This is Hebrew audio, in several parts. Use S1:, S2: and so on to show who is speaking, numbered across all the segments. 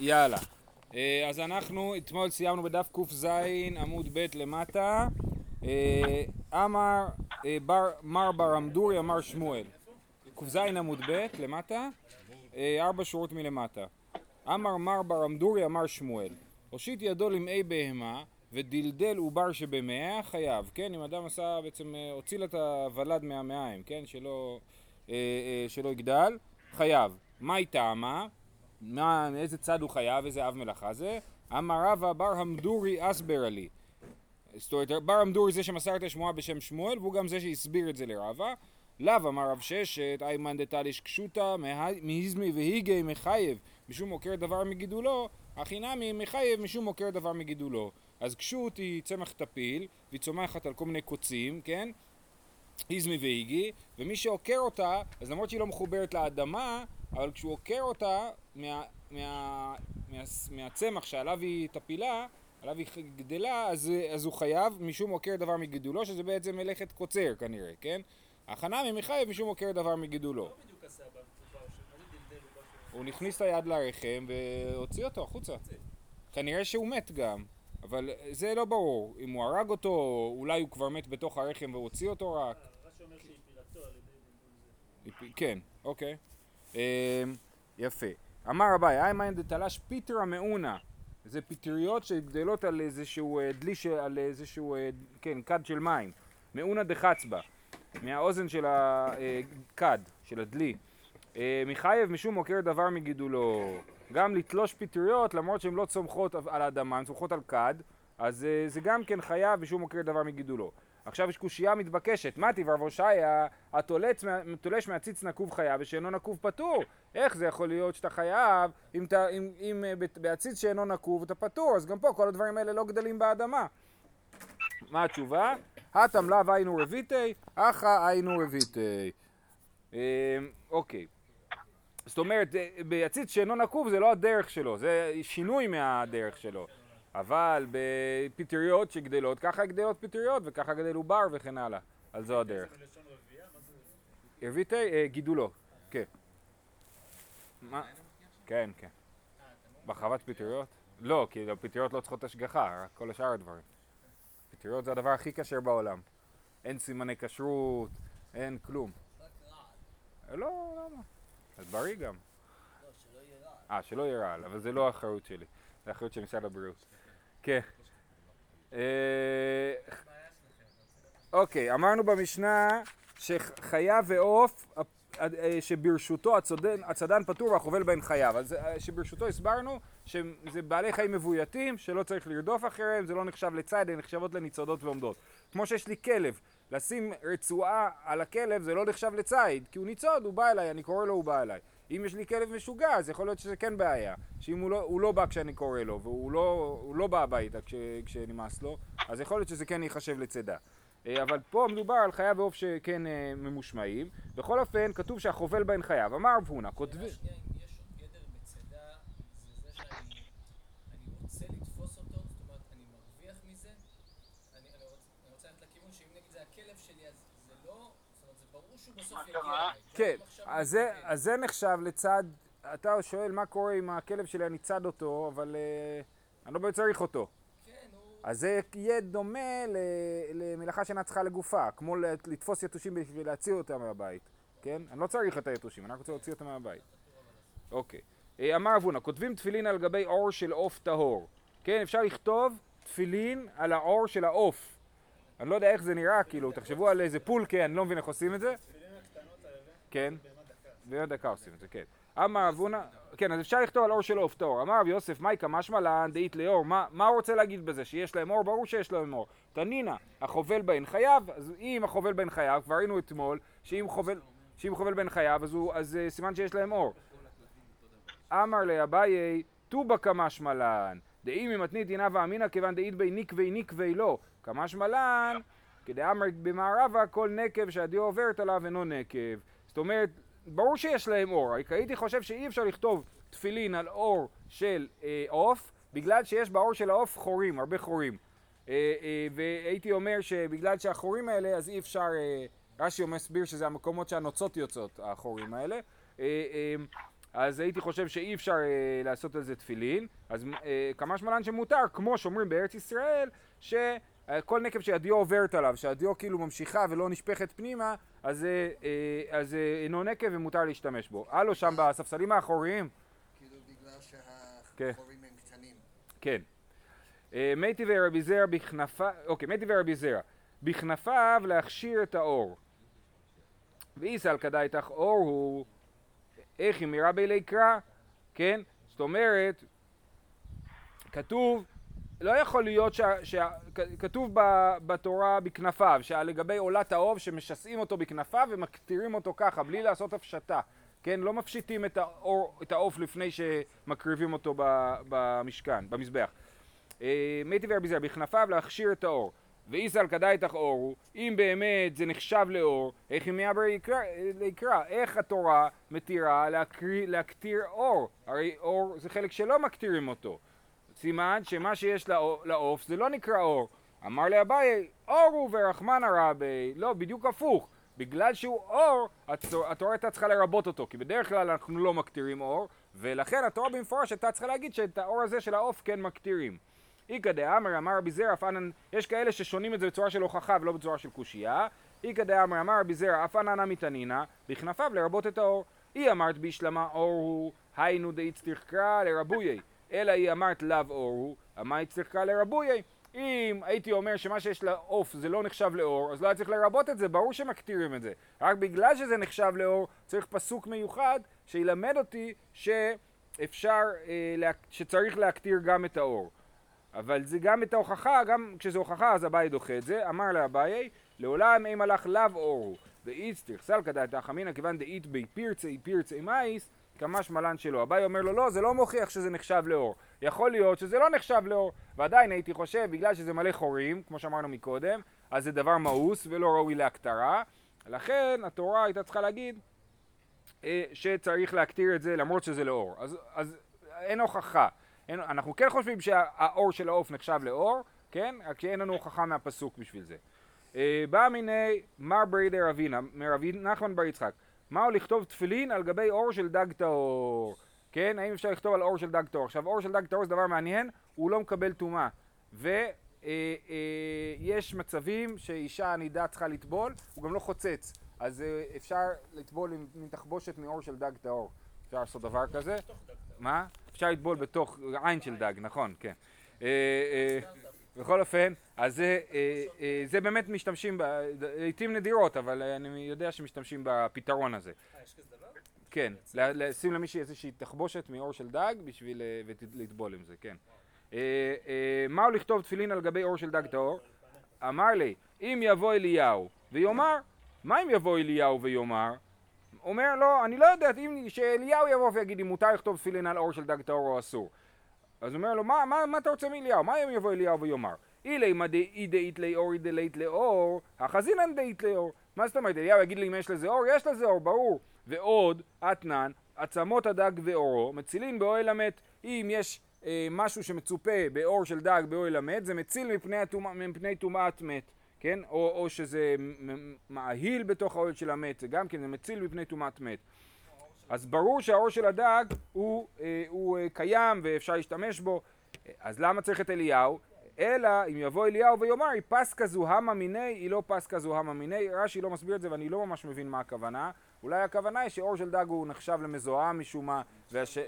S1: יאללה. אה, אז אנחנו אתמול סיימנו בדף קז עמוד ב' למטה. אה, אמר אה, בר, מר ברמדורי אמר שמואל. קז עמוד ב' למטה, ארבע שורות מלמטה. אמר מר ברמדורי אמר שמואל. הושיט ידו למעי בהמה ודלדל עובר שבמאה חייב, כן? אם אדם עשה בעצם, הוציא לה את הוולד מהמעיים, כן? שלא, שלא יגדל, חייב. מה היא טעמה? מה, צד הוא חייב, איזה אב מלאכה זה? אמר רבא בר המדורי אסבר לי. זאת אומרת, בר המדורי זה שמסר את השמועה בשם שמואל, והוא גם זה שהסביר את זה לרבא. לאו אמר רב ששת, איימן דתליש קשוטה, מהיזמי והיגי מחייב, משום מוכר דבר מגידולו, הכי נמי מחייב משום מוכר דבר מגידולו. אז קשות היא צמח טפיל, והיא צומחת על כל מיני קוצים, כן? היזמי והיגי, ומי שעוקר אותה, אז למרות שהיא לא מחוברת לאדמה, אבל כשהוא עוקר אותה מה, מה, מה, מהצמח שעליו היא טפילה, עליו היא גדלה, אז, אז הוא חייב משום עוקר דבר מגידולו, שזה בעצם מלאכת קוצר כנראה, כן? הכנה ממחייב משום עוקר דבר מגידולו. לא הוא נכניס את היד לרחם והוציא אותו החוצה. כנראה שהוא מת גם, אבל זה לא ברור. אם הוא הרג אותו, אולי הוא כבר מת בתוך הרחם והוציא אותו רק. רש"י אומר שהפילתו על ידי... כן, אוקיי. אמ, יפה. אמר אביי, איימן דתלש פיטרה מאונה. זה פטריות שגדלות על איזשהו אה, דלי, על איזשהו, אה, כן, כד של מים. מאונה דחצבה. מהאוזן של הכד, של הדלי. אה, מחייב משום מוכר דבר מגידולו. גם לתלוש פטריות, למרות שהן לא צומחות על האדמה, הן צומחות על כד, אז זה גם כן חייב משום מוכר דבר מגידולו. עכשיו יש קושייה מתבקשת, מה טיב רב הושעיה, התולש מהציץ נקוב חייב ושאינו נקוב פטור. איך זה יכול להיות שאתה חייב, אם, אתה, אם, אם אה, בעציץ שאינו נקוב אתה פטור, אז גם פה כל הדברים האלה לא גדלים באדמה. מה התשובה? הטם לאו היינו רביטי, אחא היינו רביטי. אמ, אוקיי. זאת אומרת, אה, בעציץ שאינו נקוב זה לא הדרך שלו, זה שינוי מהדרך שלו. אבל בפטריות שגדלות, ככה גדלות פטריות וככה גדל עובר וכן הלאה. על זו הדרך. הרביתי אה, גידולו, כן. מה? כן, כן. בחוות פטריות? לא, כי הפטריות לא צריכות השגחה, רק כל השאר הדברים. פטריות זה הדבר הכי כשר בעולם. אין סימני כשרות, אין כלום. לא, למה? אז בריא גם. לא, שלא יהיה רעל. אה, שלא יהיה רעל, אבל זה לא האחריות שלי. זה האחריות של משרד הבריאות. כן. אה, אוקיי, אמרנו במשנה שחיה ועוף אה, שברשותו הצדן, הצדן פטור והחובל בהן חייב. אז אה, שברשותו הסברנו שזה בעלי חיים מבויתים שלא צריך לרדוף אחריהם, זה לא נחשב לצד, הן נחשבות לניצודות ועומדות. כמו שיש לי כלב, לשים רצועה על הכלב זה לא נחשב לציד, כי הוא ניצוד, הוא בא אליי, אני קורא לו, הוא בא אליי. אם יש לי כלב משוגע, אז יכול להיות שזה כן בעיה. שאם הוא לא, הוא לא בא כשאני קורא לו, והוא לא, לא בא הביתה כש, כשנמאס לו, אז יכול להיות שזה כן ייחשב לצידה. אה, אבל פה מדובר על חייו ועוף שכן אה, ממושמעים. בכל אופן, כתוב שהחובל בהן חייו. אמר רב הונא, כותבי... כן, אז זה נחשב לצד, אתה שואל מה קורה אם הכלב שלי, אני צד אותו, אבל אה, אני לא באמת צריך אותו. כן, אז זה יהיה דומה למלאכה שאינה צריכה לגופה, כמו לתפוס יתושים בשביל להציע אותם מהבית, כן? אני לא צריך את היתושים, אני רק רוצה להוציא אותם מהבית. אוקיי. אה, אמר אבונה, כותבים תפילין על גבי עור של עוף טהור. כן, אפשר לכתוב תפילין על העור של העוף. אני לא יודע איך זה נראה, כאילו, תחשבו על איזה פולקה, אני לא מבין איך עושים את זה. כן, בהמה דקה עושים את זה, כן. אמר אבונה, כן, אז אפשר לכתוב על אור של עוף טהור. אמר רב יוסף, מייקה משמע לן דאית לאור, מה, הוא רוצה להגיד בזה? שיש להם אור? ברור שיש להם אור. תנינא, החובל בהן חייב, אז אם החובל בהן חייב, כבר ראינו אתמול, שאם חובל, בהן חייב, אז, uh, סימן שיש להם אור. אמר לאביי, טובה כמשמע לן, דאם ממתנית דינה ואמינא כיוון דאית בי ניקבי ניקבי לא, כמשמע לן, כדאמר במערבה כל נקב שהדיו עוברת עליו אינו נקב. זאת אומרת, ברור שיש להם אור, הייתי חושב שאי אפשר לכתוב תפילין על אור של אה, עוף, בגלל שיש בעור של העוף חורים, הרבה חורים. אה, אה, והייתי אומר שבגלל שהחורים האלה, אז אי אפשר, אה, רש"י מסביר שזה המקומות שהנוצות יוצאות, החורים האלה. אה, אה, אז הייתי חושב שאי אפשר אה, לעשות על זה תפילין, אז אה, כמה שמלן שמותר, כמו שאומרים בארץ ישראל, שכל נקב שהדיו עוברת עליו, שהדיו כאילו ממשיכה ולא נשפכת פנימה, אז זה אה, אה, אינו נקב ומותר להשתמש בו. הלו שם בספסלים האחוריים.
S2: כאילו בגלל שהחורים הם קטנים.
S1: כן. אה, מתי ורבי זרע בכנפיו, אוקיי, מתי ורבי זרע, בכנפיו להכשיר את האור. ואיסל כדאיתך אור הוא איך אם יראה בילי קרא, כן? זאת אומרת, כתוב, לא יכול להיות, ש, ש, כתוב ב, בתורה בכנפיו, שלגבי עולת האוב שמשסעים אותו בכנפיו ומקטירים אותו ככה, בלי לעשות הפשטה, כן? לא מפשיטים את, האור, את לפני שמקריבים אותו במשכן, במזבח. אה, מתי ורבי בכנפיו להכשיר את האור. ואיסל כדאיתך אורו, אם באמת זה נחשב לאור, איך מעבר לקרא, איך התורה מתירה להקטיר אור, הרי אור זה חלק שלא מקטירים אותו, סימן שמה שיש לעוף זה לא נקרא אור, אמר לאביי, אור הוא ורחמן הרבי, לא, בדיוק הפוך, בגלל שהוא אור, התורה הייתה צריכה לרבות אותו, כי בדרך כלל אנחנו לא מקטירים אור, ולכן התורה במפורש הייתה צריכה להגיד שאת האור הזה של העוף כן מקטירים. איכא דאמר אמר רבי זרע יש כאלה ששונים את זה בצורה של הוכחה ולא בצורה של קושייה. איכא דאמר אמר רבי זרע אף אנן מתענינא, בכנפיו לרבות את האור. היא אמרת בישלמה אור הוא, היינו דאיצטריך קרא לרבויי. אלא היא אמרת לאו אור הוא, אמה יצטריך קרא לרבויי. אם הייתי אומר שמה שיש לעוף זה לא נחשב לאור, אז לא היה צריך לרבות את זה, ברור שמקטירים את זה. רק בגלל שזה נחשב לאור, צריך פסוק מיוחד שילמד אותי שאפשר, אה, שצריך להקטיר גם את האור. אבל זה גם את ההוכחה, גם כשזה הוכחה אז אביי דוחה את זה, אמר לאביי, לעולם אם הלך לאו אורו, ואיצטריך סלקא דעתך אמינא כיוון דאית בי פירצי פירצי מאיס, כמש מלן שלו. אביי אומר לו לא, זה לא מוכיח שזה נחשב לאור. יכול להיות שזה לא נחשב לאור, ועדיין הייתי חושב, בגלל שזה מלא חורים, כמו שאמרנו מקודם, אז זה דבר מאוס ולא ראוי להקטרה, לכן התורה הייתה צריכה להגיד אה, שצריך להקטיר את זה למרות שזה לאור. אז, אז אין הוכחה. אין, אנחנו כן חושבים שהאור של העוף נחשב לאור, כן? רק שאין לנו הוכחה מהפסוק בשביל זה. אה, בא מיני מר ברי דה רבינה, מרבי נחמן בר יצחק, מהו לכתוב תפילין על גבי אור של דג טהור? כן? האם אפשר לכתוב על אור של דג טהור? עכשיו אור של דג טהור זה דבר מעניין, הוא לא מקבל טומאה. ויש אה, אה, מצבים שאישה נידה צריכה לטבול, הוא גם לא חוצץ. אז אה, אפשר לטבול עם, עם תחבושת מאור של דג טהור. אפשר לעשות דבר כזה. מה? אפשר לטבול בתוך עין של דג, נכון, כן. אה, אה, בכל אופן, אז זה, אה, זה באמת משתמשים, לעיתים נדירות, אבל אני יודע שמשתמשים בפתרון הזה. כן, לשים למישהי איזושהי תחבושת מאור של דג בשביל לטבול עם זה, כן. מהו לכתוב תפילין על גבי אור של דג טהור? אמר לי, אם יבוא אליהו ויאמר, מה אם יבוא אליהו ויאמר? אומר לו, אני לא יודע, אם שאליהו יבוא ויגיד אם מותר לכתוב תפילין על אור של דג טהור או אסור. אז הוא אומר לו, מה, מה, מה אתה רוצה מאליהו? מה אם יבוא אליהו ויאמר? אילי מה דאי דאית לאור דלית לאור, החזינן דאית לאור. מה זאת אומרת, אליהו יגיד לי אם יש לזה אור? יש לזה אור, ברור. ועוד, אתנן, עצמות הדג ואורו, מצילין באוהל המת. אם יש אה, משהו שמצופה באור של דג באוהל המת, זה מציל מפני טומאת מת. כן? או, או שזה מאהיל בתוך האוהל של המת, זה גם כן, זה מציל מפני טומאת מת. אז ברור שהאור של הדג הוא, אה, הוא אה, קיים ואפשר להשתמש בו, אז למה צריך את אליהו? אלא אם יבוא אליהו ויאמר היא פסקה זוהמה מיני, היא לא פסקה זוהמה מיני, רש"י לא מסביר את זה ואני לא ממש מבין מה הכוונה, אולי הכוונה היא שאור של דג הוא נחשב למזוהם משום מה, והש...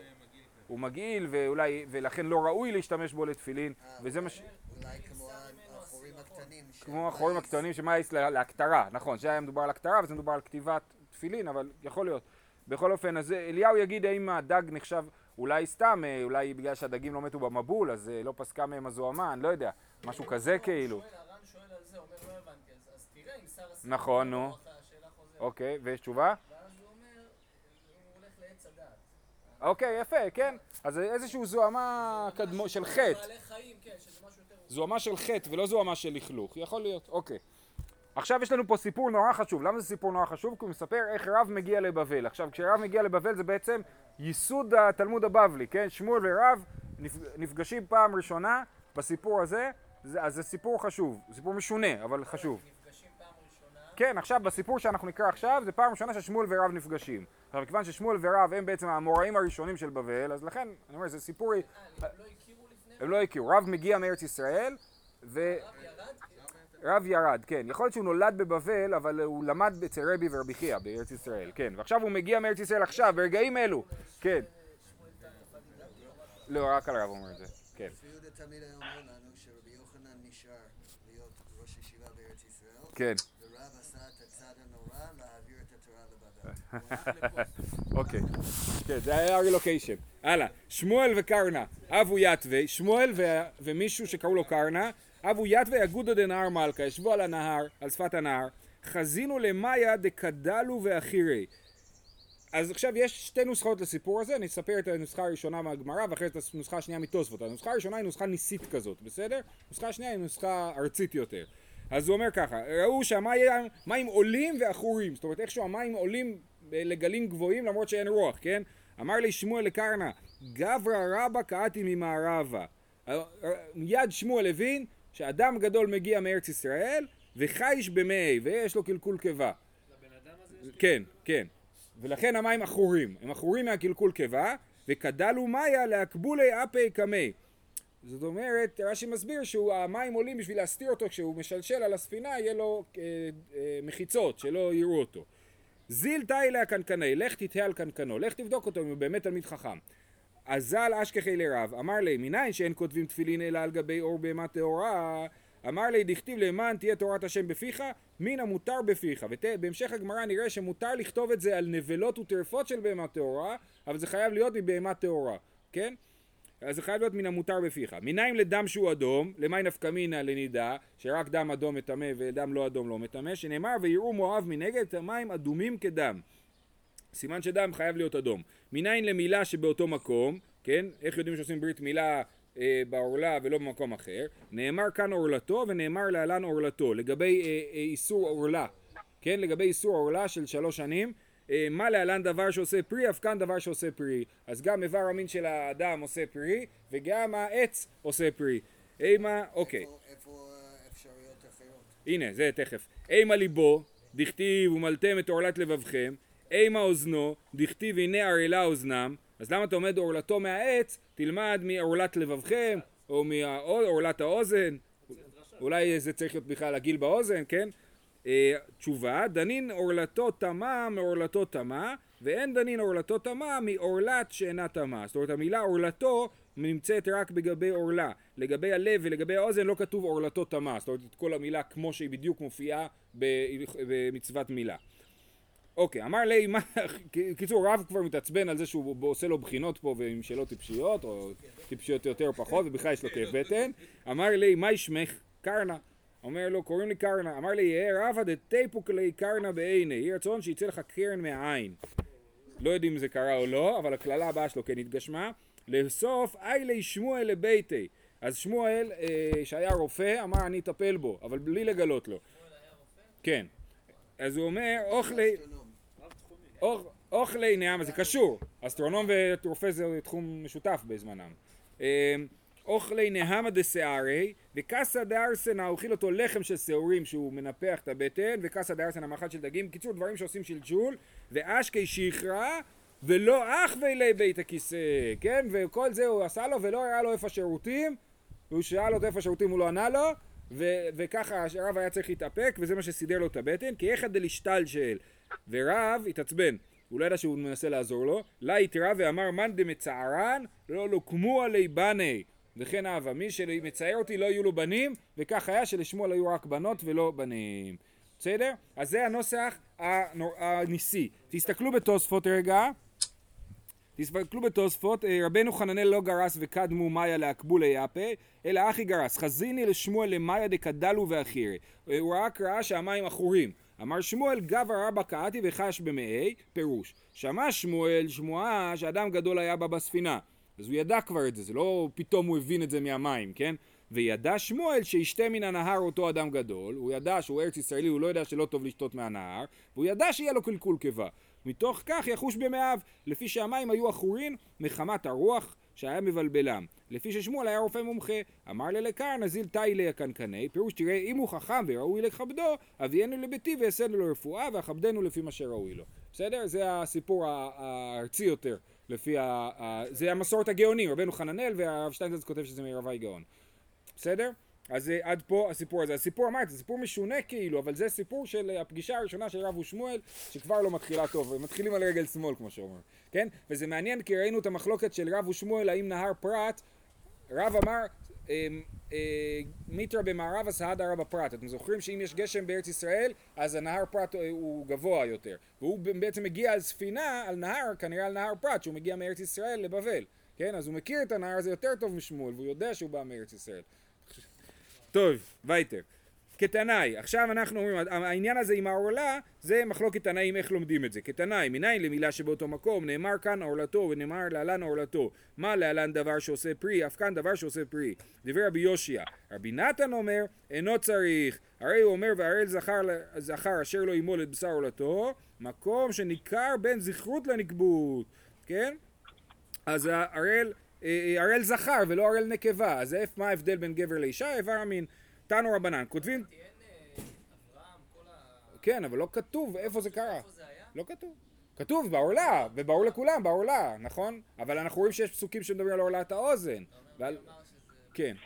S1: הוא מגעיל ואולי, ולכן לא ראוי להשתמש בו לתפילין, וזה מה ש...
S2: אולי כמו הקטנים.
S1: כמו החורים הקטנים שמאייס להקטרה, נכון, שהיה מדובר על הקטרה וזה מדובר על כתיבת תפילין, אבל יכול להיות. בכל אופן, אז אליהו יגיד האם הדג נחשב, אולי סתם, אה, אולי בגלל שהדגים לא מתו במבול, אז אה, לא פסקה מהם הזוהמה, אני לא יודע, משהו כזה כאילו. נכון, נו. אוקיי, ויש תשובה? אוקיי, יפה, כן. אז איזשהו זוהמה של חטא. זוהמה של חטא ולא זוהמה של לכלוך, יכול להיות, אוקיי. עכשיו יש לנו פה סיפור נורא חשוב, למה זה סיפור נורא חשוב? כי הוא מספר איך רב מגיע לבבל. עכשיו כשרב מגיע לבבל זה בעצם ייסוד התלמוד הבבלי, כן? שמואל ורב נפגשים פעם ראשונה בסיפור הזה, אז זה סיפור חשוב, סיפור משונה, אבל חשוב.
S3: נפגשים פעם ראשונה
S1: כן, עכשיו בסיפור שאנחנו נקרא עכשיו, זה פעם ראשונה ששמואל ורב נפגשים. עכשיו, מכיוון ששמואל ורב הם בעצם האמוראים הראשונים של בבל, אז לכן, אני אומר, זה סיפור...
S3: אה, הם לא הכירו לפני?
S1: הם לא הכירו. רב מגיע מארץ ישראל, ו...
S3: הרב ירד?
S1: רב ירד, כן. יכול להיות שהוא נולד בבבל, אבל הוא למד אצל רבי ורבי חייא בארץ ישראל, כן. ועכשיו הוא מגיע מארץ ישראל עכשיו, ברגעים אלו, כן. לא, רק על רב אומר את זה, כן. כן,
S2: ורב עשה את הצעד הנורא להעביר את התורה לבבל.
S1: אוקיי. כן, זה היה רילוקיישן. הלאה. שמואל וקרנה, אבו יתווה, שמואל ומישהו שקראו לו קרנה, אבו יתווה אגודו דנהר מלכה, ישבו על הנהר, על שפת הנהר, חזינו למאיה דקדלו ואחירי. אז עכשיו יש שתי נוסחאות לסיפור הזה, אני אספר את הנוסחה הראשונה מהגמרא ואחרי את הנוסחה השנייה מתוספות. הנוסחה הראשונה היא נוסחה ניסית כזאת, בסדר? הנוסחה השנייה היא נוסחה ארצית יותר. אז הוא אומר ככה, ראו שהמים מים עולים ועכורים, זאת אומרת איכשהו המים עולים ב- לגלים גבוהים למרות שאין רוח, כן? אמר לי שמואל לקרנה, גברא רבא קאתי ממערבה. מיד שמואל הבין שאדם גדול מגיע מארץ ישראל וחייש במאי ויש לו קלקול קיבה. כן, כן. ולכן המים עכורים. הם עכורים מהקלקול קיבה, וקדלו מאיה להקבולי אפי קמי. זאת אומרת, רש"י מסביר שהמים עולים בשביל להסתיר אותו כשהוא משלשל על הספינה, יהיה לו אה, אה, מחיצות, שלא יראו אותו. זיל תאי לה קנקני, לך תתהה על קנקנו, לך תבדוק אותו אם הוא באמת תלמיד חכם. אזל אשכחי לרב, אמר לי, מניין שאין כותבים תפילין אלא על גבי אור בהמה טהורה? אמר לי, דכתיב למען תהיה תורת השם בפיך, מן המותר בפיך. ובהמשך הגמרא נראה שמותר לכתוב את זה על נבלות וטרפות של בהמה טהורה, אבל זה חייב להיות מבהמה טהורה, כן? אז זה חייב להיות מן המותר בפיך. מניים לדם שהוא אדום, למי נפקא מינא לנידה, שרק דם אדום מטמא ודם לא אדום לא מטמא, שנאמר ויראו מואב מנגד את המים אדומים כדם. סימן שדם חייב להיות אדום. מניין למילה שבאותו מקום, כן? איך יודעים שעושים ברית מילה אה, בעורלה ולא במקום אחר? נאמר כאן עורלתו ונאמר להלן עורלתו. לגבי אה, אה, איסור עורלה, כן? לגבי איסור עורלה של שלוש שנים, אה, מה להלן דבר שעושה פרי, אף כאן דבר שעושה פרי. אז גם איבר המין של האדם עושה פרי, וגם העץ עושה פרי. אימה, אוקיי.
S2: איפה- איפה אה, אפשרויות אחרות?
S1: הנה, זה תכף. אימה ליבו, דכתיב ומלתם את עורלת לבבכם, אימה אוזנו, דכתיב הנה ערלה אוזנם, אז למה אתה עומד עורלתו מהעץ, תלמד מעורלת לבבכם, או מעורלת האוזן, אולי זה צריך להיות בכלל הגיל באוזן, כן? אה, תשובה, דנין עורלתו תמה מעורלתו תמה, ואין דנין עורלתו תמה מעורלת שאינה תמה. זאת אומרת המילה עורלתו נמצאת רק לגבי עורלה. לגבי הלב ולגבי האוזן לא כתוב עורלתו תמה. זאת אומרת את כל המילה כמו שהיא בדיוק מופיעה במצוות מילה. אוקיי, אמר לי, מה, קיצור, רב כבר מתעצבן על זה שהוא עושה לו בחינות פה ועם שאלות טיפשיות, או טיפשיות יותר או פחות, ובכלל יש לו כאב בטן. אמר לי, מה ישמך? קרנה. אומר לו, קוראים לי קרנה. אמר לי, יהא רבא דתיפוק לי קרנה בעיני. יהי רצון שיצא לך קרן מהעין. לא יודעים אם זה קרה או לא, אבל הקללה הבאה שלו כן התגשמה. לבסוף, איילי שמואל לביתי. אז שמואל, אה, שהיה רופא, אמר אני אטפל בו, אבל בלי לגלות לו. כן. אז הוא אומר, אוכלי... אוכ- אוכלי נעמה, זה קשור. אסטרונום ורופא זה תחום משותף בזמנם. אמ, אוכלי נהמה דשערי, וקסא דארסנה, אוכל אותו לחם של שעורים שהוא מנפח את הבטן, וקסא דארסנה מאכל של דגים. קיצור, דברים שעושים שלשול, ואשקי שכרה, ולא אח ואלי בית הכיסא, כן? וכל זה הוא עשה לו, ולא הראה לו איפה השירותים, הוא שאל אותו איפה השירותים, הוא לא ענה לו, ו- וככה הרב היה צריך להתאפק, וזה מה שסידר לו את הבטן, כי איכא דלישתלשל. ורב התעצבן, הוא לא ידע שהוא מנסה לעזור לו, לה התרא ואמר מאן דמצערן לא לוקמו עלי בני וכן אהבה, מי שמצער אותי לא יהיו לו בנים וכך היה שלשמואל היו רק בנות ולא בנים בסדר? אז זה הנוסח. הניסי תסתכלו בתוספות רגע תסתכלו בתוספות, אה, רבנו חננאל לא גרס וקדמו מאיה להקבולי יפה, אלא אחי גרס, חזיני לשמואל למאיה דקדלו ואחירי. אה, הוא רק ראה שהמים עכורים. אמר שמואל גבר רבא קאתי וחש במאי, פירוש. שמע שמואל שמועה שאדם גדול היה בה בספינה. אז הוא ידע כבר את זה, זה לא פתאום הוא הבין את זה מהמים, כן? וידע שמואל שישתה מן הנהר אותו אדם גדול, הוא ידע שהוא ארץ ישראלי, הוא לא יודע שלא טוב לשתות מהנהר, והוא ידע שיהיה לו קלקול קיבה. מתוך כך יחוש במאיו, לפי שהמים היו עכורים מחמת הרוח שהיה מבלבלם. לפי ששמואל היה רופא מומחה. אמר ללקר נזיל תאי הקנקני, פירוש תראה אם הוא חכם וראוי לכבדו, אביאנו לביתי ואעשינו לו רפואה ואכבדנו לפי מה שראוי לו. בסדר? זה הסיפור הארצי יותר, לפי ה... זה המסורת הגאונים, רבנו חננאל והרב שטיינזלץ כותב שזה מרבי גאון. בסדר? אז אה, עד פה הסיפור הזה. הסיפור אמרתי, זה סיפור משונה כאילו, אבל זה סיפור של אה, הפגישה הראשונה של רב ושמואל, שכבר לא מתחילה טוב, מתחילים על רגל שמאל כמו שאומרים, כן? וזה מעניין כי ראינו את המחלוקת של רב ושמואל האם נהר פרת, רב אמר, אה, אה, מיתרא במערב הסהדה רב הפרת. אתם זוכרים שאם יש גשם בארץ ישראל, אז הנהר פרת הוא גבוה יותר. והוא בעצם מגיע על ספינה, על נהר, כנראה על נהר פרת, שהוא מגיע מארץ ישראל לבבל. כן? אז הוא מכיר את הנהר הזה יותר טוב משמואל, והוא יודע שהוא בא מארץ ישראל. טוב, וייטר. כתנאי, עכשיו אנחנו אומרים, העניין הזה עם העורלה, זה מחלוקת תנאים איך לומדים את זה. כתנאי, מניין למילה שבאותו מקום, נאמר כאן עורלתו ונאמר להלן עורלתו. מה להלן דבר שעושה פרי, אף כאן דבר שעושה פרי. דברי רבי יושיע. רבי נתן אומר, אינו צריך. הרי הוא אומר, והראל זכר, זכר אשר לא ימול את בשר עורלתו, מקום שניכר בין זכרות לנקבות. כן? אז הראל, הראל זכר ולא הראל נקבה, אז מה ההבדל בין גבר לאישה? איבר המין. תנו רבנן, כותבים,
S3: תהיין אה.
S1: כן, אבל לא כתוב איפה זה קרה. לא כתוב. כתוב בעורלה, וברור לכולם, בעורלה, נכון? אבל אנחנו רואים שיש פסוקים שמדברים על עורלת האוזן. כן.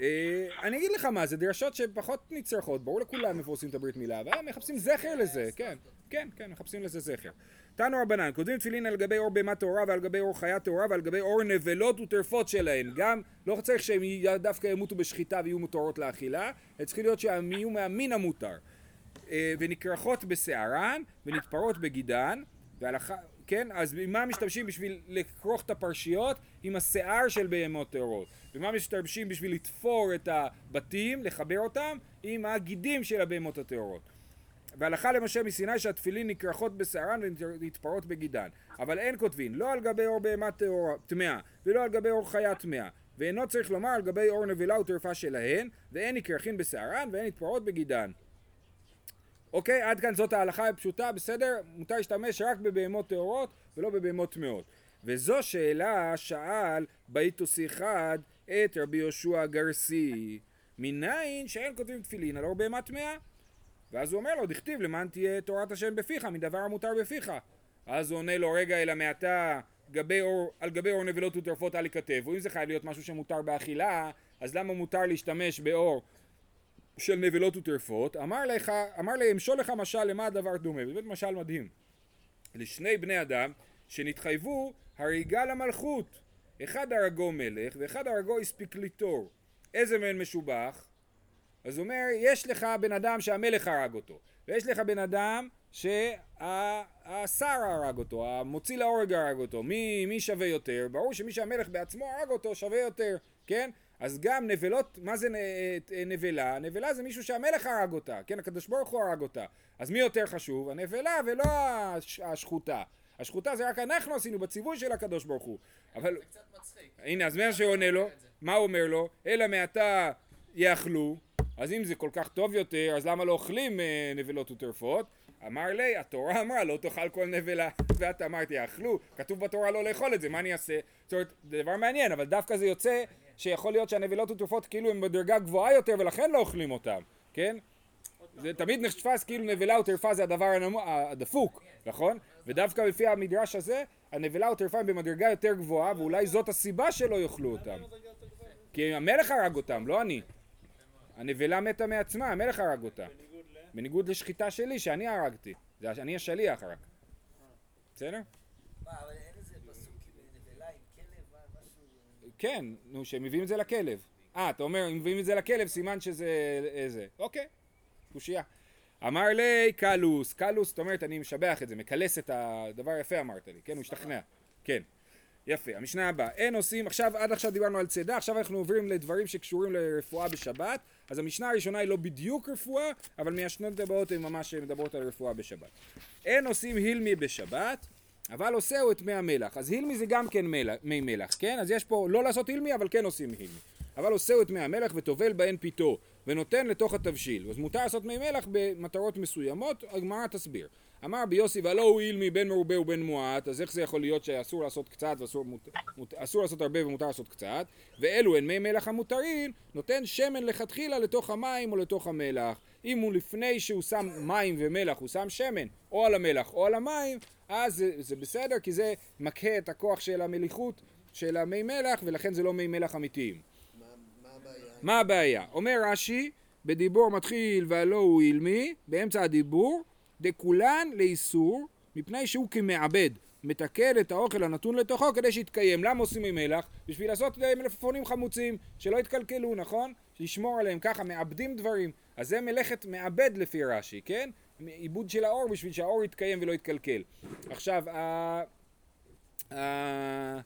S1: אה, אני אגיד לך מה, זה דרשות שפחות נצרכות, ברור לכולם איפה עושים את הברית מילה, אבל מחפשים זכר לזה, כן, כן, כן, מחפשים לזה זכר. תנו רבנן, כותבים תפילין על גבי אור בהמה טהורה ועל גבי אור חיה טהורה ועל גבי אור נבלות וטרפות שלהן. גם, לא צריך שהם דווקא ימותו בשחיטה ויהיו מותרות לאכילה, הם צריכים להיות שהם יהיו מהמין המותר. אה, ונקרחות בשערן ונתפרות בגידן, והלכה, כן, אז במה משתמשים בשביל לכרוך את הפרשיות? עם השיער של בהמות טהורות. במה משתמשים בשביל לתפור את הבתים, לחבר אותם? עם הגידים של הבהמות הטהורות. והלכה למשה מסיני שהתפילין נקרחות בשערן ונתפרות בגידן. אבל אין כותבין, לא על גבי אור בהמה טמאה, ולא על גבי אור חיה טמאה. ואינו צריך לומר על גבי אור נבלה וטרפה שלהן, ואין נקרחין בשערן ואין נתפרות בגידן. אוקיי, עד כאן זאת ההלכה הפשוטה, בסדר? מותר להשתמש רק בבהמות טהורות ולא בבהמות טמאות. וזו שאלה שאל באיתוסי אחד את רבי יהושע הגרסי. מניין שאין כותבים תפילין על אור בהמה טמאה? ואז הוא אומר לו, דכתיב למען תהיה תורת השם בפיך, מדבר המותר בפיך. אז הוא עונה לו, רגע, אלא מעתה גבי אור, על גבי אור נבלות וטרפות אל ייכתב. ואם זה חייב להיות משהו שמותר באכילה, אז למה מותר להשתמש באור של נבלות וטרפות? אמר לך, אמר לי, אמשול לך משל למה הדבר דומה. באמת משל מדהים. לשני בני אדם שנתחייבו הריגה למלכות. אחד הרגו מלך ואחד הרגו הספיקליטור. איזה מהם משובח? אז הוא אומר, יש לך בן אדם שהמלך הרג אותו, ויש לך בן אדם שהשר הרג אותו, המוציא להורג הרג אותו, מי, מי שווה יותר? ברור שמי שהמלך בעצמו הרג אותו שווה יותר, כן? אז גם נבלות, מה זה נ- נבלה? נבלה זה מישהו שהמלך הרג אותה, כן? הקדוש ברוך הוא הרג אותה. אז מי יותר חשוב? הנבלה ולא הש- השחוטה. השחוטה זה רק אנחנו עשינו בציווי של הקדוש ברוך הוא. אבל
S3: זה קצת מצחיק.
S1: הנה, אז מה שעונה לו, מה הוא אומר לו? אלא מעתה יאכלו, אז אם זה כל כך טוב יותר, אז למה לא אוכלים אה, נבלות וטרפות? אמר לי, התורה אמרה לא תאכל כל נבלה, ואת אמרת יאכלו, כתוב בתורה לא לאכול את זה, מה אני אעשה? זאת אומרת, זה דבר מעניין, אבל דווקא זה יוצא שיכול להיות שהנבלות וטרפות כאילו הן בדרגה גבוהה יותר ולכן לא אוכלים אותם, כן? זה תמיד נתפס כאילו נבלה וטרפה זה הדבר הדפוק, נכון? ודווקא לפי המדרש הזה, הנבלה וטרפה הם במדרגה יותר גבוהה, ואולי זאת הסיבה שלא יאכלו אותם. כי המלך הרג אותם, לא אני. הנבלה מתה מעצמה, המלך הרג אותה. בניגוד לשחיטה שלי, שאני הרגתי. זה אני השליח רק. בסדר? כן, נו, שהם מביאים את זה לכלב. אה, אתה אומר, אם מביאים את זה לכלב, סימן שזה איזה. אוקיי, קושייה. אמר לי קלוס, קלוס, זאת אומרת, אני משבח את זה, מקלס את הדבר יפה אמרת לי, כן, הוא השתכנע. כן. יפה, המשנה הבאה, אין עושים, עכשיו, עד עכשיו דיברנו על צידה, עכשיו אנחנו עוברים לדברים שקשורים לרפואה בשבת, אז המשנה הראשונה היא לא בדיוק רפואה, אבל מהשנות הבאות הן ממש מדברות על רפואה בשבת. אין עושים הילמי בשבת, אבל עושהו את מי המלח, אז הילמי זה גם כן מלח, מי מלח, כן? אז יש פה לא לעשות הילמי, אבל כן עושים הילמי. אבל עושהו את מי המלח וטובל בהן פיתו, ונותן לתוך התבשיל. אז מותר לעשות מי מלח במטרות מסוימות, הגמרא תסביר. אמר רבי יוסי והלא הואיל מבין מרובה ובין מועט, אז איך זה יכול להיות שאסור לעשות קצת ואסור מות, מות, לעשות הרבה ומותר לעשות קצת? ואלו הן מי מלח המותרים, נותן שמן לכתחילה לתוך המים או לתוך המלח. אם הוא לפני שהוא שם מים ומלח, הוא שם שמן או על המלח או על המים, אז זה, זה בסדר, כי זה מקהה את הכוח של המליחות של המי מלח, ולכן זה לא מי מלח אמיתיים.
S2: מה הבעיה?
S1: אומר רש"י, בדיבור מתחיל והלא הוא אילמי, באמצע הדיבור, דכולן לאיסור, מפני שהוא כמעבד, מתקן את האוכל הנתון לתוכו כדי שיתקיים. למה עושים עם מלח? בשביל לעשות אה, מלפפונים חמוצים, שלא יתקלקלו, נכון? לשמור עליהם ככה, מעבדים דברים. אז זה מלאכת מעבד לפי רש"י, כן? עיבוד של האור בשביל שהאור יתקיים ולא יתקלקל. עכשיו, ה... ה...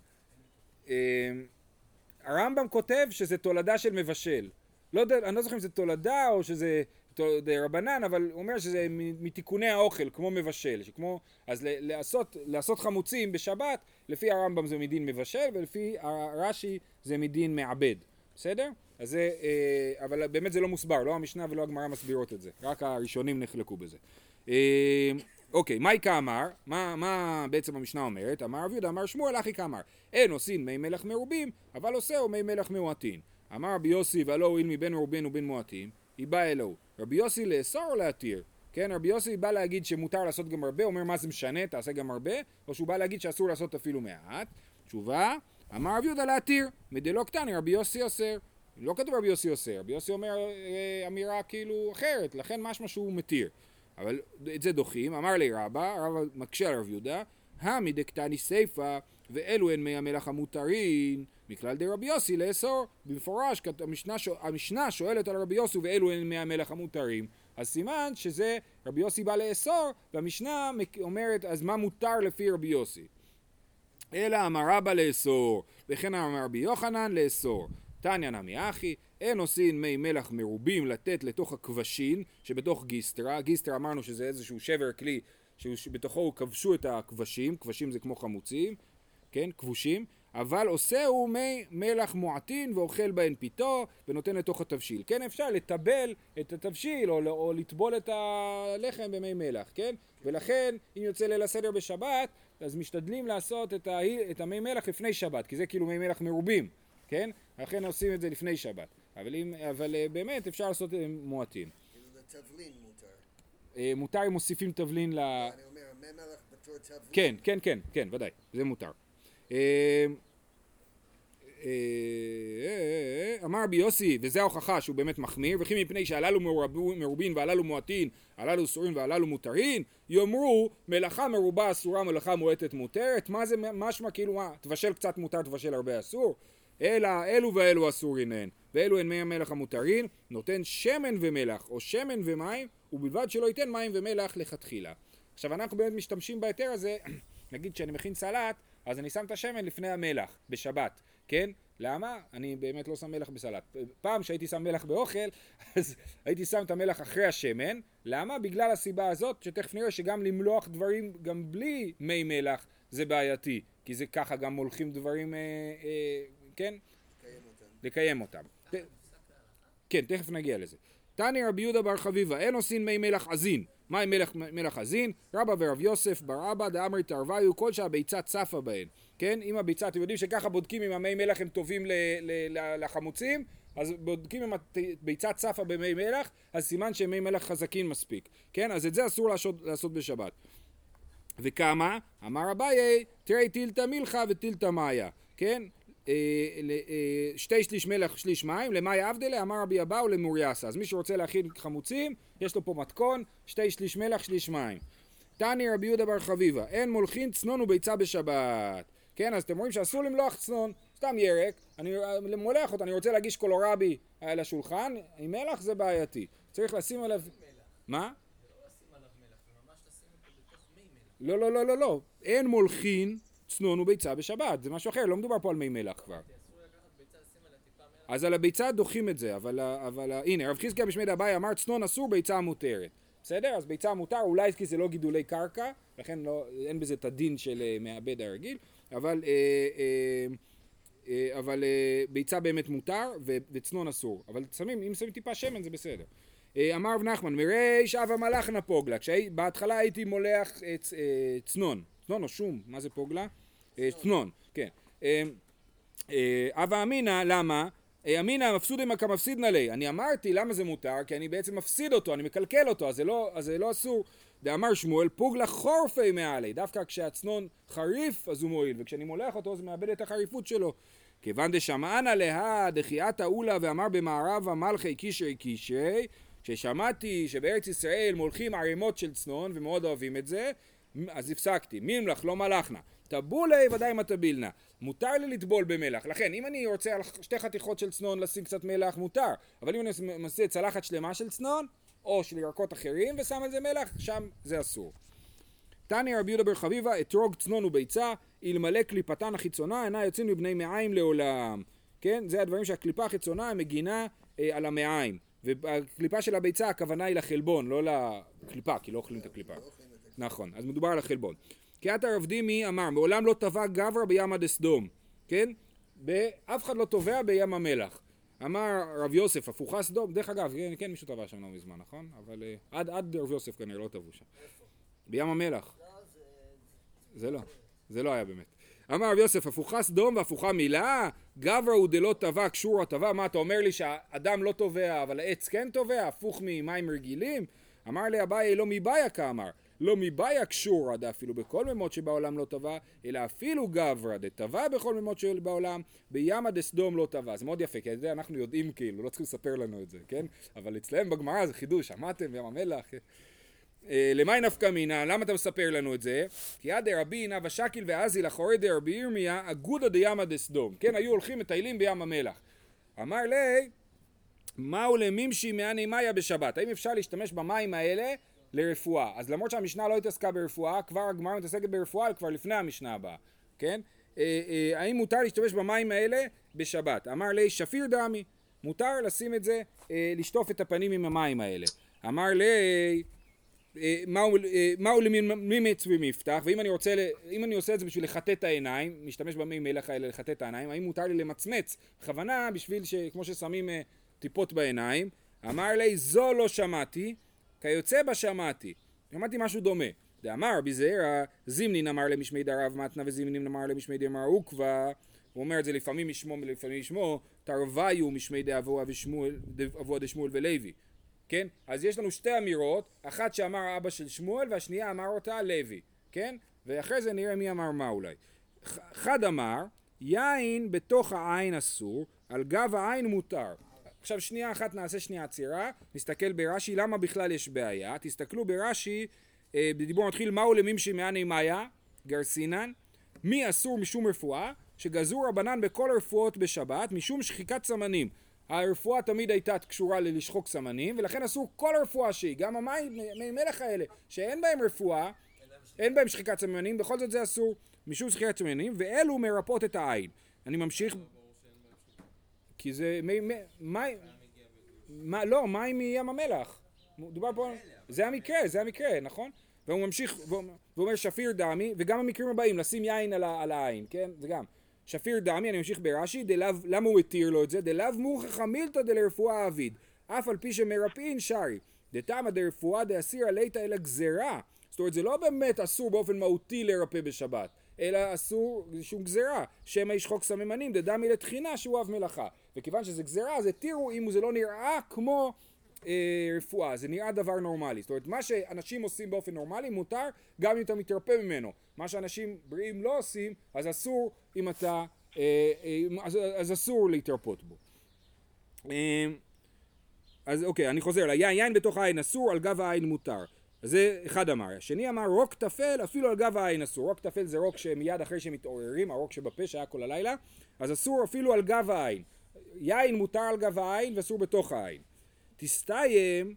S1: אה, הרמב"ם כותב שזה תולדה של מבשל. לא יודע, אני לא זוכר אם זה תולדה או שזה רבנן, אבל הוא אומר שזה מתיקוני האוכל, כמו מבשל, שכמו, אז לעשות, לעשות חמוצים בשבת, לפי הרמב"ם זה מדין מבשל, ולפי הרש"י זה מדין מעבד, בסדר? אז זה, אה, אבל באמת זה לא מוסבר, לא המשנה ולא הגמרא מסבירות את זה, רק הראשונים נחלקו בזה. אה, אוקיי, מייקה אמר, מה, מה בעצם המשנה אומרת? אמר רב יהודה, אמר שמואל, אחי כאמר, אין עושים מי מלח מרובים, אבל עושהו מי מלח מועטין. אמר רבי יוסי, והלא הואיל מבין מרובין ובין מועטים, היא באה אלוהו. רבי יוסי לאסור או להתיר? כן, רבי יוסי בא להגיד שמותר לעשות גם הרבה, אומר מה זה משנה, תעשה גם הרבה, או שהוא בא להגיד שאסור לעשות אפילו מעט. תשובה, אמר רבי יהודה להתיר, מדלא קטני רבי יוסי אוסר. לא כתוב רבי יוסי אוסר, רבי יוסי אומר אה, אמירה כאילו אחרת, לכן משמע שהוא מתיר. אבל את זה דוחים, אמר לי רבא, רבא מקשה על רב יהודה, המי דקטני סיפא ואלו הן מי המלח המותרים מכלל דרבי יוסי לאסור במפורש המשנה, המשנה שואלת על רבי יוסי ואלו הן מי המלח המותרים אז סימן שזה רבי יוסי בא לאסור והמשנה אומרת אז מה מותר לפי רבי יוסי? אלא אמר רבא לאסור וכן אמר רבי יוחנן לאסור תניא נמי אחי אין עושים מי מלח מרובים לתת לתוך הכבשין שבתוך גיסטרה גיסטרה אמרנו שזה איזשהו שבר כלי שבתוכו כבשו את הכבשים כבשים זה כמו חמוצים כן, כבושים, אבל עושהו מי מלח מועטין ואוכל בהן פיתו ונותן לתוך התבשיל. כן, אפשר לטבל את התבשיל או, או לטבול את הלחם במי מלח, כן? ולכן, אם יוצא ליל הסדר בשבת, אז משתדלים לעשות את, ה, את המי מלח לפני שבת, כי זה כאילו מי מלח מרובים, כן? לכן עושים את זה לפני שבת. אבל, אם, אבל אה, באמת אפשר לעשות את מועטין.
S2: כאילו זה תבלין מותר.
S1: אה, מותר אם מוסיפים תבלין ל...
S2: אני אומר, מי מלח בתור תבלין.
S1: כן, כן, כן, כן, ודאי, זה מותר. אה, אה, אמר רבי יוסי, וזה ההוכחה שהוא באמת מחמיר, וכי מפני שהללו מרובין והללו מועטין, הללו אסורים והללו מותרים, יאמרו מלאכה מרובה אסורה, מלאכה מועטת מותרת, מה זה משמע כאילו מה, תבשל קצת מותר, תבשל הרבה אסור? אלא אלו ואלו אסורין הן, ואלו הן מי המלח המותרים, נותן שמן ומלח, או שמן ומים, ובלבד שלא ייתן מים ומלח לכתחילה. עכשיו אנחנו באמת משתמשים בהיתר הזה, נגיד שאני מכין סלט, אז אני שם את השמן לפני המלח, בשבת, כן? למה? אני באמת לא שם מלח בסלט. פעם שהייתי שם מלח באוכל, אז הייתי שם את המלח אחרי השמן. למה? בגלל הסיבה הזאת, שתכף נראה שגם למלוח דברים גם בלי מי מלח זה בעייתי. כי זה ככה גם מולכים דברים, אה, אה, כן?
S2: לקיים אותם.
S1: לקיים אותם. ת... כן, תכף נגיע לזה. תני רבי יהודה בר חביבה, אין עושים מי מלח עזין. מים מלח, מלח עזין? רבא ורב יוסף בר אבא דאמרי תרוויו כל שהביצה צפה בהן. כן? אם הביצה, אתם יודעים שככה בודקים אם המי מלח הם טובים ל, ל, ל, לחמוצים? אז בודקים אם הביצה צפה במי מלח, אז סימן שהם מי מלח חזקים מספיק. כן? אז את זה אסור לעשות, לעשות בשבת. וכמה? אמר אביי, תראי טילתא מילכה וטילתא מאיה. כן? אה, אה, שתי שליש מלח שליש מים, למאי אבדלה אמר רבי אבאו למוריאסה. אז מי שרוצה להכין חמוצים, יש לו פה מתכון, שתי שליש מלח שליש מים. תני רבי יהודה בר חביבה, אין מולכין צנון וביצה בשבת. כן, אז אתם רואים שאסור למלוח צנון, סתם ירק, אני מולח אותו, אני רוצה להגיש קולורבי על השולחן, עם מלח זה בעייתי. צריך לשים עליו... מה? לא, לא, לא, לא, לא. אין מולכין צנון וביצה בשבת, זה משהו אחר, לא מדובר פה על מי מלח כבר. אז על הביצה דוחים את זה, אבל, אבל הנה, רב חזקיה בשמי דבאי אמר צנון אסור, ביצה מותרת. בסדר? אז ביצה מותר, אולי כי זה לא גידולי קרקע, לכן לא, אין בזה את הדין של uh, מעבד הרגיל, אבל uh, uh, אה, אבל אה, ביצה באמת מותר ו- וצנון אסור. אבל שמים, אם שמים טיפה שמן זה בסדר. אה, אמר רב נחמן, מריש אבה מלאכנה פוגלה. כשבהתחלה הייתי מולח צ- אה, צנון. צנון או שום, מה זה פוגלה? אה, צנון, כן. אה, אה, הווה אמינא, למה? אה, אמינא מפסודימה כמפסידנא ליה. אני אמרתי למה זה מותר, כי אני בעצם מפסיד אותו, אני מקלקל אותו, אז זה לא, אז זה לא אסור. דאמר שמואל, פוגלה חורפי מעלי. דווקא כשהצנון חריף, אז הוא מועיל, וכשאני מולח אותו, אז מאבד את החריפות שלו. כיוון דשמענא להא דחיית אולה ואמר במערבה מלכי קישרי קישרי, כששמעתי שבארץ ישראל מולכים ערימות של צנון ומאוד אוהבים את זה, אז הפסקתי, מימלך לא מלכנה. טבולי ודאי מטבילנה. מותר לי לטבול במלח. לכן, אם אני רוצה על שתי חתיכות של צנון לשים קצת מלח, מותר. אבל אם אני עושה צלחת שלמה של צנון, או של ירקות אחרים, ושם על זה מלח, שם זה אסור. תניא רבי יהודה בר חביבה, אתרוג צנון וביצה, אלמלא קליפתן החיצונה, אינה יוצאים מבני מעיים לעולם. כן? זה הדברים שהקליפה החיצונה מגינה אה, על המעיים. והקליפה של הביצה, הכוונה היא לחלבון, לא לקליפה, כי לא אוכלים את הקליפה. נכון, אז מדובר על החלבון. קריאת הרב דימי אמר, מעולם לא טבע גברא בימה דסדום, כן? אף אחד לא טובע בים המלח. אמר רב יוסף, הפוכה סדום, דרך אגב, כן, כן מישהו טבע שם לא מזמן, נכון? אבל אה, עד, עד רב יוסף כנראה לא טבעו שם. בים המלח. זה לא, זה לא היה באמת. אמר רב יוסף, הפוכה סדום והפוכה מילה, גברא הוא דלא טבע, קשור טבע, מה אתה אומר לי שהאדם לא טובע, אבל העץ כן טובע, הפוך ממים רגילים? אמר לי אביי לא מבעיה כאמר, לא מבעיה קשורא דאפילו בכל ממות שבעולם לא טבע, אלא אפילו גברא דטבע בכל ממות שבעולם, בימא דסדום לא טבע. זה מאוד יפה, כי את זה אנחנו יודעים כאילו, לא צריכים לספר לנו את זה, כן? אבל אצלם בגמרא זה חידוש, שמעתם בים המלח? אה, למאי נפקא מינא, למה אתה מספר לנו את זה? כי עד דרבי נא ושקיל ואזי לחורי דרבי ירמיה, אגודא דימא דסדום. כן, היו הולכים מטיילים בים המלח. אמר לי, מהו למימשי מעני מאיה בשבת? האם אפשר להשתמש במים האלה לרפואה? אז למרות שהמשנה לא התעסקה ברפואה, כבר הגמרא מתעסקת ברפואה כבר לפני המשנה הבאה, כן? אה, אה, האם מותר להשתמש במים האלה בשבת? אמר לי, שפיר דמי, מותר לשים את זה, אה, לשטוף את הפנים עם המים האלה. אמר לי, אה, מהו, אה, למימץ ומפתח, ואם אני רוצה, אם אני עושה את זה בשביל לחטא את העיניים, משתמש במי מלח האלה לחטא את העיניים, האם מותר לי למצמץ בכוונה בשביל ש... כמו ששמים אה, טיפות בעיניים, אמר לי זו לא שמעתי, כיוצא בה שמעתי, שמעתי משהו דומה, דאמר רבי זעירא, זימנין אמר למשמי דרב מתנה וזימנין אמר למשמי דמר עוקבא, הוא אומר את זה לפעמים משמו ולפעמים משמו, תרוויו משמי דאבוה דשמואל ולוי כן? אז יש לנו שתי אמירות, אחת שאמר אבא של שמואל והשנייה אמר אותה לוי, כן? ואחרי זה נראה מי אמר מה אולי. ח- אחד אמר, יין בתוך העין אסור, על גב העין מותר. עכשיו שנייה אחת נעשה שנייה עצירה, נסתכל ברש"י למה בכלל יש בעיה, תסתכלו ברש"י, אה, בדיבור מתחיל מהו למימשי מעני מאיה, גרסינן, מי אסור משום רפואה, שגזרו רבנן בכל הרפואות בשבת משום שחיקת סמנים. הרפואה תמיד הייתה קשורה ללשחוק סמנים, ולכן אסור כל הרפואה שהיא, גם המים, מי מלח האלה, שאין בהם רפואה, אין בהם שחיקת סמנים, בכל זאת זה אסור. משום שחיקת סמנים, ואלו מרפאות את העין. אני ממשיך, כי זה מי, מי, מים, מה, לא, מים מים המלח. דובר פה, זה המקרה, זה המקרה, נכון? והוא ממשיך, והוא אומר שפיר דמי, וגם המקרים הבאים, לשים יין על, על העין, כן? זה גם. שפיר דמי, אני ממשיך ברש"י, דלאו, למה הוא התיר לו את זה? דלאו מוכחה מילתא דלרפואה אביד, אף על פי שמרפאין שרי, דתמא דרפואה דאסירא ליתא אלא גזרה. זאת אומרת, זה לא באמת אסור באופן מהותי לרפא בשבת, אלא אסור שום גזרה, שמא ישחוק סממנים, דדמי לתחינה שהוא אב מלאכה. וכיוון שזה גזרה, אז התירו אם זה לא נראה כמו אה, רפואה, זה נראה דבר נורמלי. זאת אומרת, מה שאנשים עושים באופן נורמלי מותר גם אם אתה מתרפא ממנו. מה שאנשים בריאים לא עושים, אז אסור אם אתה, אה, אה, אז, אז אסור להתרפות בו. אה, אז אוקיי, אני חוזר, ליין, יין בתוך העין אסור, על גב העין מותר. זה אחד אמר. השני אמר רוק תפל, אפילו על גב העין אסור. רוק תפל זה רוק שמיד אחרי שהם מתעוררים, הרוק שבפה שהיה כל הלילה, אז אסור אפילו על גב העין. יין מותר על גב העין ואסור בתוך העין. תסתיים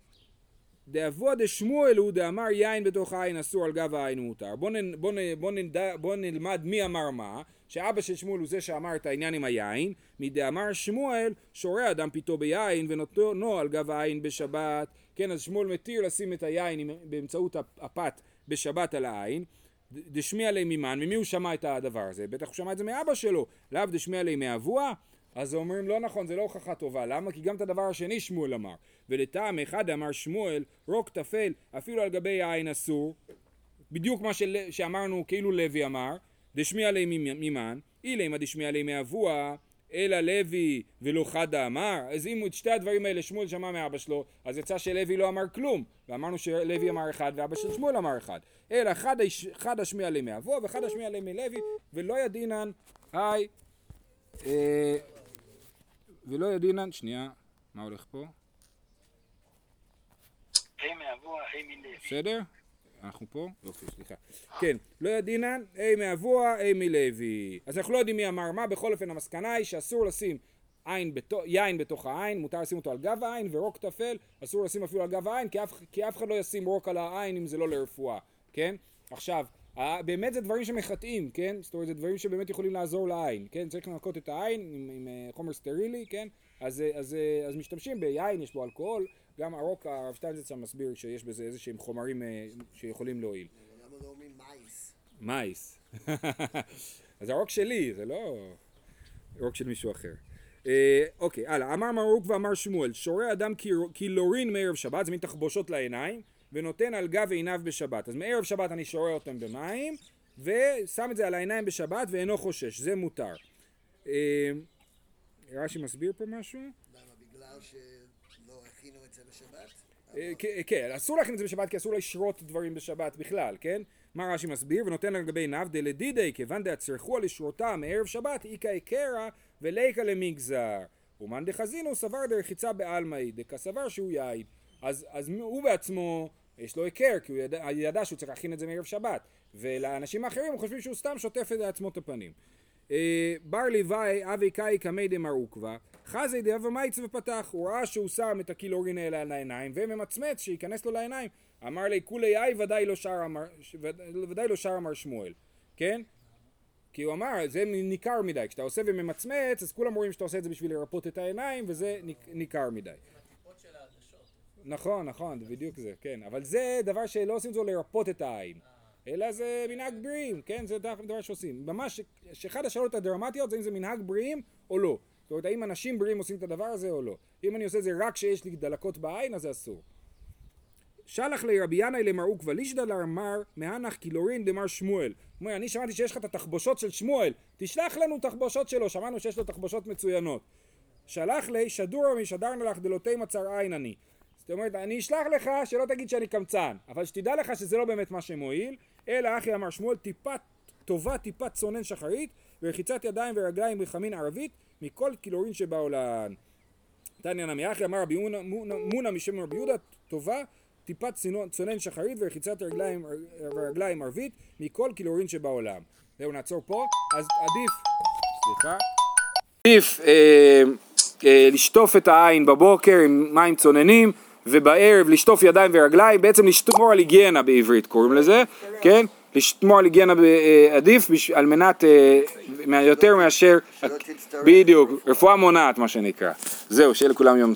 S1: דאבוה דשמואל הוא דאמר יין בתוך העין אסור על גב העין מותר. בוא, נ, בוא, נ, בוא, בוא נלמד מי אמר מה, שאבא של שמואל הוא זה שאמר את העניין עם היין, מדאמר שמואל שורה אדם פיתו ביין ונותנו על גב העין בשבת, כן אז שמואל מתיר לשים את היין באמצעות הפת בשבת על העין, דשמיע ליה מימן, ממי הוא שמע את הדבר הזה? בטח הוא שמע את זה מאבא שלו, לאו דשמיע ליה מאבוה? אז אומרים לא נכון, זה לא הוכחה טובה, למה? כי גם את הדבר השני שמואל אמר. ולטעם אחד אמר שמואל, רוק טפל, אפילו על גבי העין אסור, בדיוק מה של, שאמרנו כאילו לוי אמר, דשמיע ליה מימן, אילמה דשמיע ליה מאבוה, אלא לוי ולא חדה אמר, אז אם את שתי הדברים האלה שמואל שמע מאבא שלו, אז יצא שלוי לא אמר כלום, ואמרנו שלוי אמר אחד ואבא של שמואל אמר אחד, אלא חד, חד השמיע ליה מאבוה וחד השמיע ליה מלוי, ולא ידינן, היי, אה, ולא ידינן, שנייה, מה הולך פה? בסדר? אנחנו פה? יופי, סליחה. כן, לא ידינן, ה' מאבוה, ה' מלוי. אז אנחנו לא יודעים מי אמר מה, בכל אופן המסקנה היא שאסור לשים עין בתו, יין בתוך העין, מותר לשים אותו על גב העין, ורוק טפל, אסור לשים אפילו על גב העין, כי אף, כי אף אחד לא ישים רוק על העין אם זה לא לרפואה, כן? עכשיו, באמת זה דברים שמחטאים, כן? זאת אומרת, זה דברים שבאמת יכולים לעזור לעין, כן? צריך לנקות את העין עם, עם אה, חומר סטרילי, כן? אז, אה, אז, אה, אז משתמשים ביין, יש בו אלכוהול, גם הרוק, הרב שטיינזץ שם מסביר שיש בזה איזה שהם חומרים שיכולים להועיל.
S2: למה לא אומרים מייס?
S1: מייס. אז הרוק שלי, זה לא רוק של מישהו אחר. אה, אוקיי, הלאה. אמר מר עוקבא אמר שמואל, שורה אדם קילורין מערב שבת, זה מין תחבושות לעיניים, ונותן על גב עיניו בשבת. אז מערב שבת אני שורה אותם במים, ושם את זה על העיניים בשבת ואינו חושש, זה מותר. אה, רש"י מסביר פה משהו?
S2: למה? בגלל שלא הכינו את זה בשבת?
S1: אה, כן, אסור להכין את זה בשבת כי אסור לשרות דברים בשבת בכלל, כן? מה רש"י מסביר? ונותן על גבי עיניו דלדידי כיוון דהצרכו על לשרותם מערב שבת איכא הקרא וליקא למגזר ומאן דחזינו סבר דרחיצה בעלמאי דכסבר שהוא יין אז, אז הוא בעצמו יש לו היכר כי הוא ידע, ידע שהוא צריך להכין את זה מערב שבת. ולאנשים האחרים הם חושבים שהוא סתם שוטף את לעצמו את הפנים. אה, בר לוואי אבי קאי קמי דמר עוקבא חזי דאבה מייץ ופתח הוא ראה שהוא שם את הקילורין האלה על העיניים וממצמץ שייכנס לו לעיניים. אמר לי כולי אי ודאי לא שר אמר ודאי לא שר אמר שמואל. כן? כי הוא אמר זה ניכר מדי. כשאתה עושה וממצמץ אז כולם רואים שאתה עושה את זה בשביל לרפות את העיניים וזה ניכר מדי. נכון, נכון, בדיוק זה, כן. אבל זה דבר שלא עושים אותו לרפות את העין. אלא זה מנהג בריאים, כן? זה דבר שעושים. ממש, שאחד השאלות הדרמטיות זה אם זה מנהג בריאים או לא. זאת אומרת, האם אנשים בריאים עושים את הדבר הזה או לא. אם אני עושה את זה רק כשיש לי דלקות בעין, אז זה אסור. שלח לי רבי ינאי למר עוקבא לישדא לאמר מהנח קילורין דמר שמואל. אומר, אני שמעתי שיש לך את התחבושות של שמואל, תשלח לנו תחבושות שלו, שמענו שיש לו תחבושות מצוינות. שלח לי שדורא משדרנה לך דלותי מצר עין אני. זאת אומרת, אני אשלח לך שלא תגיד שאני קמצן, אבל שתדע לך שזה לא באמת מה שמועיל, אלא אחי אמר שמואל טיפת טובה טיפת צונן שחרית ורחיצת ידיים ורגליים רחמין ערבית מכל קילורין שבעולן. תניא נמי אחי אמר רבי מונא- משם רבי יהודה טובה צינון- צונן שחרית ורחיצת רגליים, רגליים ערבית מכל קילורין שבעולם. זהו נעצור פה, אז עדיף, סליחה, עדיף אה, אה, לשטוף את העין בבוקר עם מים צוננים ובערב לשטוף ידיים ורגליים, בעצם לשמור על היגיינה בעברית קוראים לזה, כן? לשמור על היגיינה אה, עדיף על מנת, אה, יותר מאשר. בדיוק, רפואה מונעת מה שנקרא. זהו, שיהיה לכולם יום טוב.